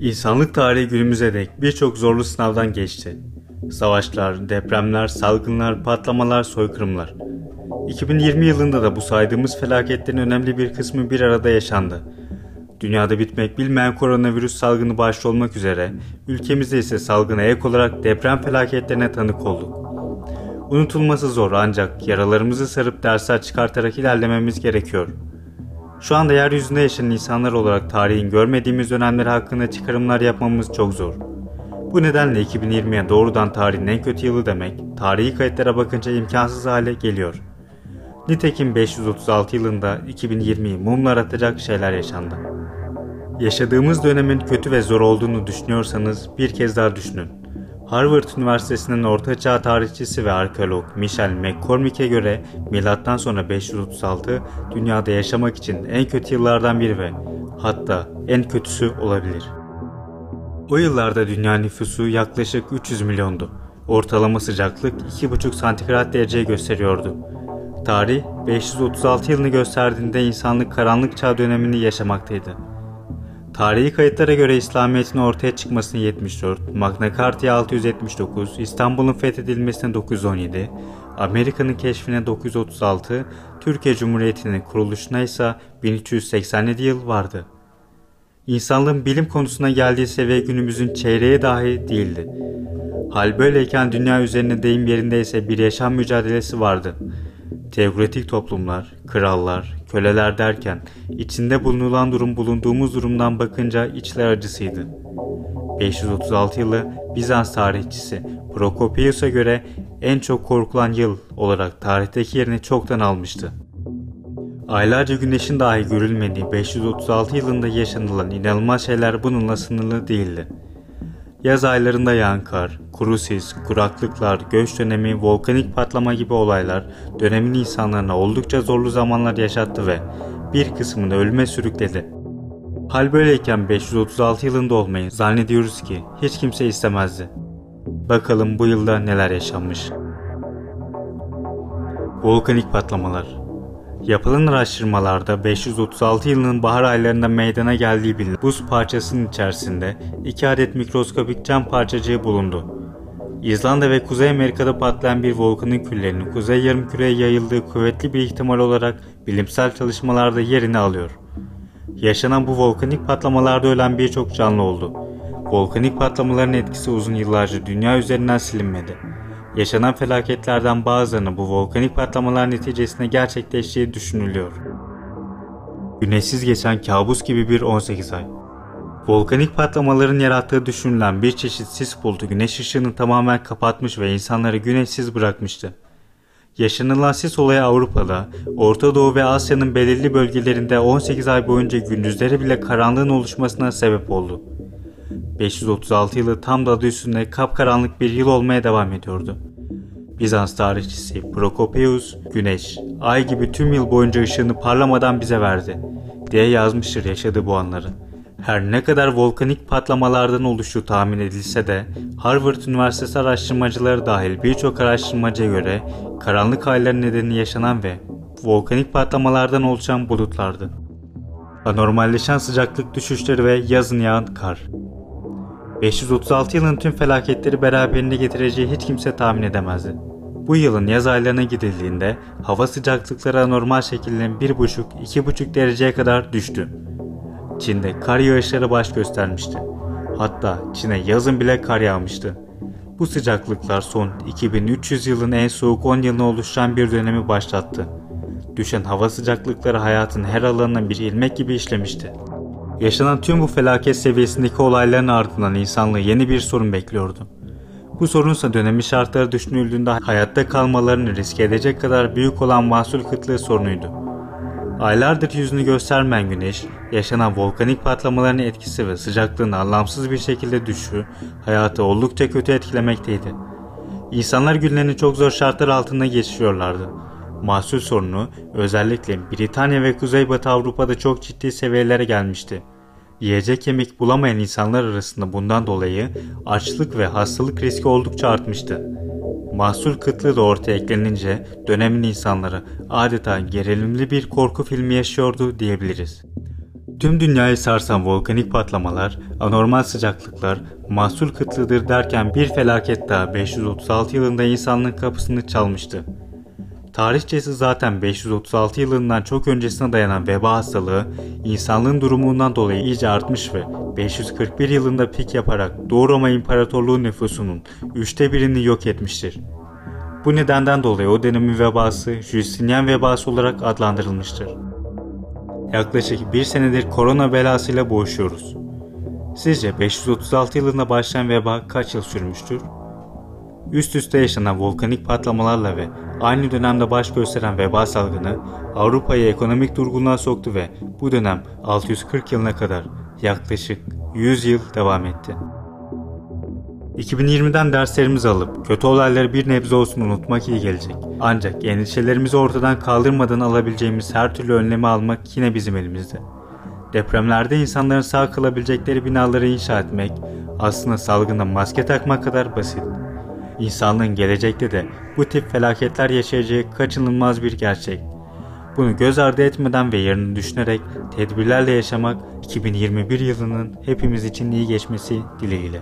İnsanlık tarihi günümüze dek birçok zorlu sınavdan geçti. Savaşlar, depremler, salgınlar, patlamalar, soykırımlar. 2020 yılında da bu saydığımız felaketlerin önemli bir kısmı bir arada yaşandı. Dünyada bitmek bilmeyen koronavirüs salgını başta olmak üzere ülkemizde ise salgına ek olarak deprem felaketlerine tanık olduk. Unutulması zor ancak yaralarımızı sarıp dersler çıkartarak ilerlememiz gerekiyor. Şu anda yeryüzünde yaşayan insanlar olarak tarihin görmediğimiz dönemleri hakkında çıkarımlar yapmamız çok zor. Bu nedenle 2020'ye doğrudan tarihin en kötü yılı demek, tarihi kayıtlara bakınca imkansız hale geliyor. Nitekim 536 yılında 2020'yi mumlar atacak şeyler yaşandı. Yaşadığımız dönemin kötü ve zor olduğunu düşünüyorsanız bir kez daha düşünün. Harvard Üniversitesi'nin ortaçağ tarihçisi ve arkeolog Michel McCormick'e göre milattan sonra 536 dünyada yaşamak için en kötü yıllardan biri ve hatta en kötüsü olabilir. O yıllarda dünya nüfusu yaklaşık 300 milyondu. Ortalama sıcaklık 2,5 santigrat derece gösteriyordu. Tarih 536 yılını gösterdiğinde insanlık karanlık çağ dönemini yaşamaktaydı. Tarihi kayıtlara göre İslamiyet'in ortaya çıkmasını 74, Magna Carta'ya 679, İstanbul'un fethedilmesine 917, Amerika'nın keşfine 936, Türkiye Cumhuriyeti'nin kuruluşuna ise 1387 yıl vardı. İnsanlığın bilim konusuna geldiği seviye günümüzün çeyreği dahi değildi. Hal böyleyken dünya üzerinde deyim yerindeyse bir yaşam mücadelesi vardı. Teokratik toplumlar, krallar, köleler derken içinde bulunulan durum bulunduğumuz durumdan bakınca içler acısıydı. 536 yılı Bizans tarihçisi Prokopius'a göre en çok korkulan yıl olarak tarihteki yerini çoktan almıştı. Aylarca güneşin dahi görülmediği 536 yılında yaşanılan inanılmaz şeyler bununla sınırlı değildi. Yaz aylarında yağan kar, kuru sis, kuraklıklar, göç dönemi, volkanik patlama gibi olaylar dönemin insanlarına oldukça zorlu zamanlar yaşattı ve bir kısmını ölüme sürükledi. Hal böyleyken 536 yılında olmayı zannediyoruz ki hiç kimse istemezdi. Bakalım bu yılda neler yaşanmış. Volkanik patlamalar Yapılan araştırmalarda 536 yılının bahar aylarında meydana geldiği bilinen buz parçasının içerisinde iki adet mikroskopik cam parçacığı bulundu. İzlanda ve Kuzey Amerika'da patlayan bir volkanın küllerinin kuzey yarımküreye yayıldığı kuvvetli bir ihtimal olarak bilimsel çalışmalarda yerini alıyor. Yaşanan bu volkanik patlamalarda ölen birçok canlı oldu. Volkanik patlamaların etkisi uzun yıllarca dünya üzerinden silinmedi. Yaşanan felaketlerden bazılarının bu volkanik patlamalar neticesinde gerçekleştiği düşünülüyor. Güneşsiz geçen kabus gibi bir 18 ay. Volkanik patlamaların yarattığı düşünülen bir çeşit sis bulutu güneş ışığını tamamen kapatmış ve insanları güneşsiz bırakmıştı. Yaşanılan sis olayı Avrupa'da, Orta Doğu ve Asya'nın belirli bölgelerinde 18 ay boyunca gündüzleri bile karanlığın oluşmasına sebep oldu. 536 yılı tam da adı üstünde kapkaranlık bir yıl olmaya devam ediyordu. Bizans tarihçisi Prokopius, güneş, ay gibi tüm yıl boyunca ışığını parlamadan bize verdi diye yazmıştır yaşadığı bu anları. Her ne kadar volkanik patlamalardan oluştuğu tahmin edilse de Harvard Üniversitesi araştırmacıları dahil birçok araştırmacıya göre karanlık aylar nedeni yaşanan ve volkanik patlamalardan oluşan bulutlardı. Anormalleşen sıcaklık düşüşleri ve yazın yağan kar. 536 yılın tüm felaketleri beraberinde getireceği hiç kimse tahmin edemezdi. Bu yılın yaz aylarına gidildiğinde hava sıcaklıkları anormal şekilde 1,5-2,5 dereceye kadar düştü. Çin'de kar yağışları baş göstermişti. Hatta Çin'e yazın bile kar yağmıştı. Bu sıcaklıklar son 2300 yılın en soğuk 10 yılını oluşturan bir dönemi başlattı. Düşen hava sıcaklıkları hayatın her alanına bir ilmek gibi işlemişti. Yaşanan tüm bu felaket seviyesindeki olayların ardından insanlığı yeni bir sorun bekliyordu. Bu sorunsa dönemi şartları düşünüldüğünde hayatta kalmalarını riske edecek kadar büyük olan mahsul kıtlığı sorunuydu. Aylardır yüzünü göstermeyen güneş, yaşanan volkanik patlamaların etkisi ve sıcaklığın anlamsız bir şekilde düşüşü hayatı oldukça kötü etkilemekteydi. İnsanlar günlerini çok zor şartlar altında geçiriyorlardı. Mahsul sorunu özellikle Britanya ve Kuzeybatı Avrupa'da çok ciddi seviyelere gelmişti. Yiyecek yemek bulamayan insanlar arasında bundan dolayı açlık ve hastalık riski oldukça artmıştı. mahsur kıtlığı da ortaya eklenince dönemin insanları adeta gerilimli bir korku filmi yaşıyordu diyebiliriz. Tüm dünyayı sarsan volkanik patlamalar, anormal sıcaklıklar, mahsul kıtlığıdır derken bir felaket daha 536 yılında insanlığın kapısını çalmıştı. Tarihçesi zaten 536 yılından çok öncesine dayanan veba hastalığı insanlığın durumundan dolayı iyice artmış ve 541 yılında pik yaparak Doğu Roma İmparatorluğu nüfusunun üçte birini yok etmiştir. Bu nedenden dolayı o dönemin vebası Justinian vebası olarak adlandırılmıştır. Yaklaşık bir senedir korona belasıyla boğuşuyoruz. Sizce 536 yılında başlayan veba kaç yıl sürmüştür? Üst üste yaşanan volkanik patlamalarla ve aynı dönemde baş gösteren veba salgını Avrupa'yı ekonomik durgunluğa soktu ve bu dönem 640 yılına kadar yaklaşık 100 yıl devam etti. 2020'den derslerimizi alıp kötü olayları bir nebze olsun unutmak iyi gelecek. Ancak endişelerimizi ortadan kaldırmadan alabileceğimiz her türlü önlemi almak yine bizim elimizde. Depremlerde insanların sağ kalabilecekleri binaları inşa etmek aslında salgında maske takmak kadar basit. İnsanlığın gelecekte de bu tip felaketler yaşayacağı kaçınılmaz bir gerçek. Bunu göz ardı etmeden ve yarını düşünerek tedbirlerle yaşamak 2021 yılının hepimiz için iyi geçmesi dileğiyle.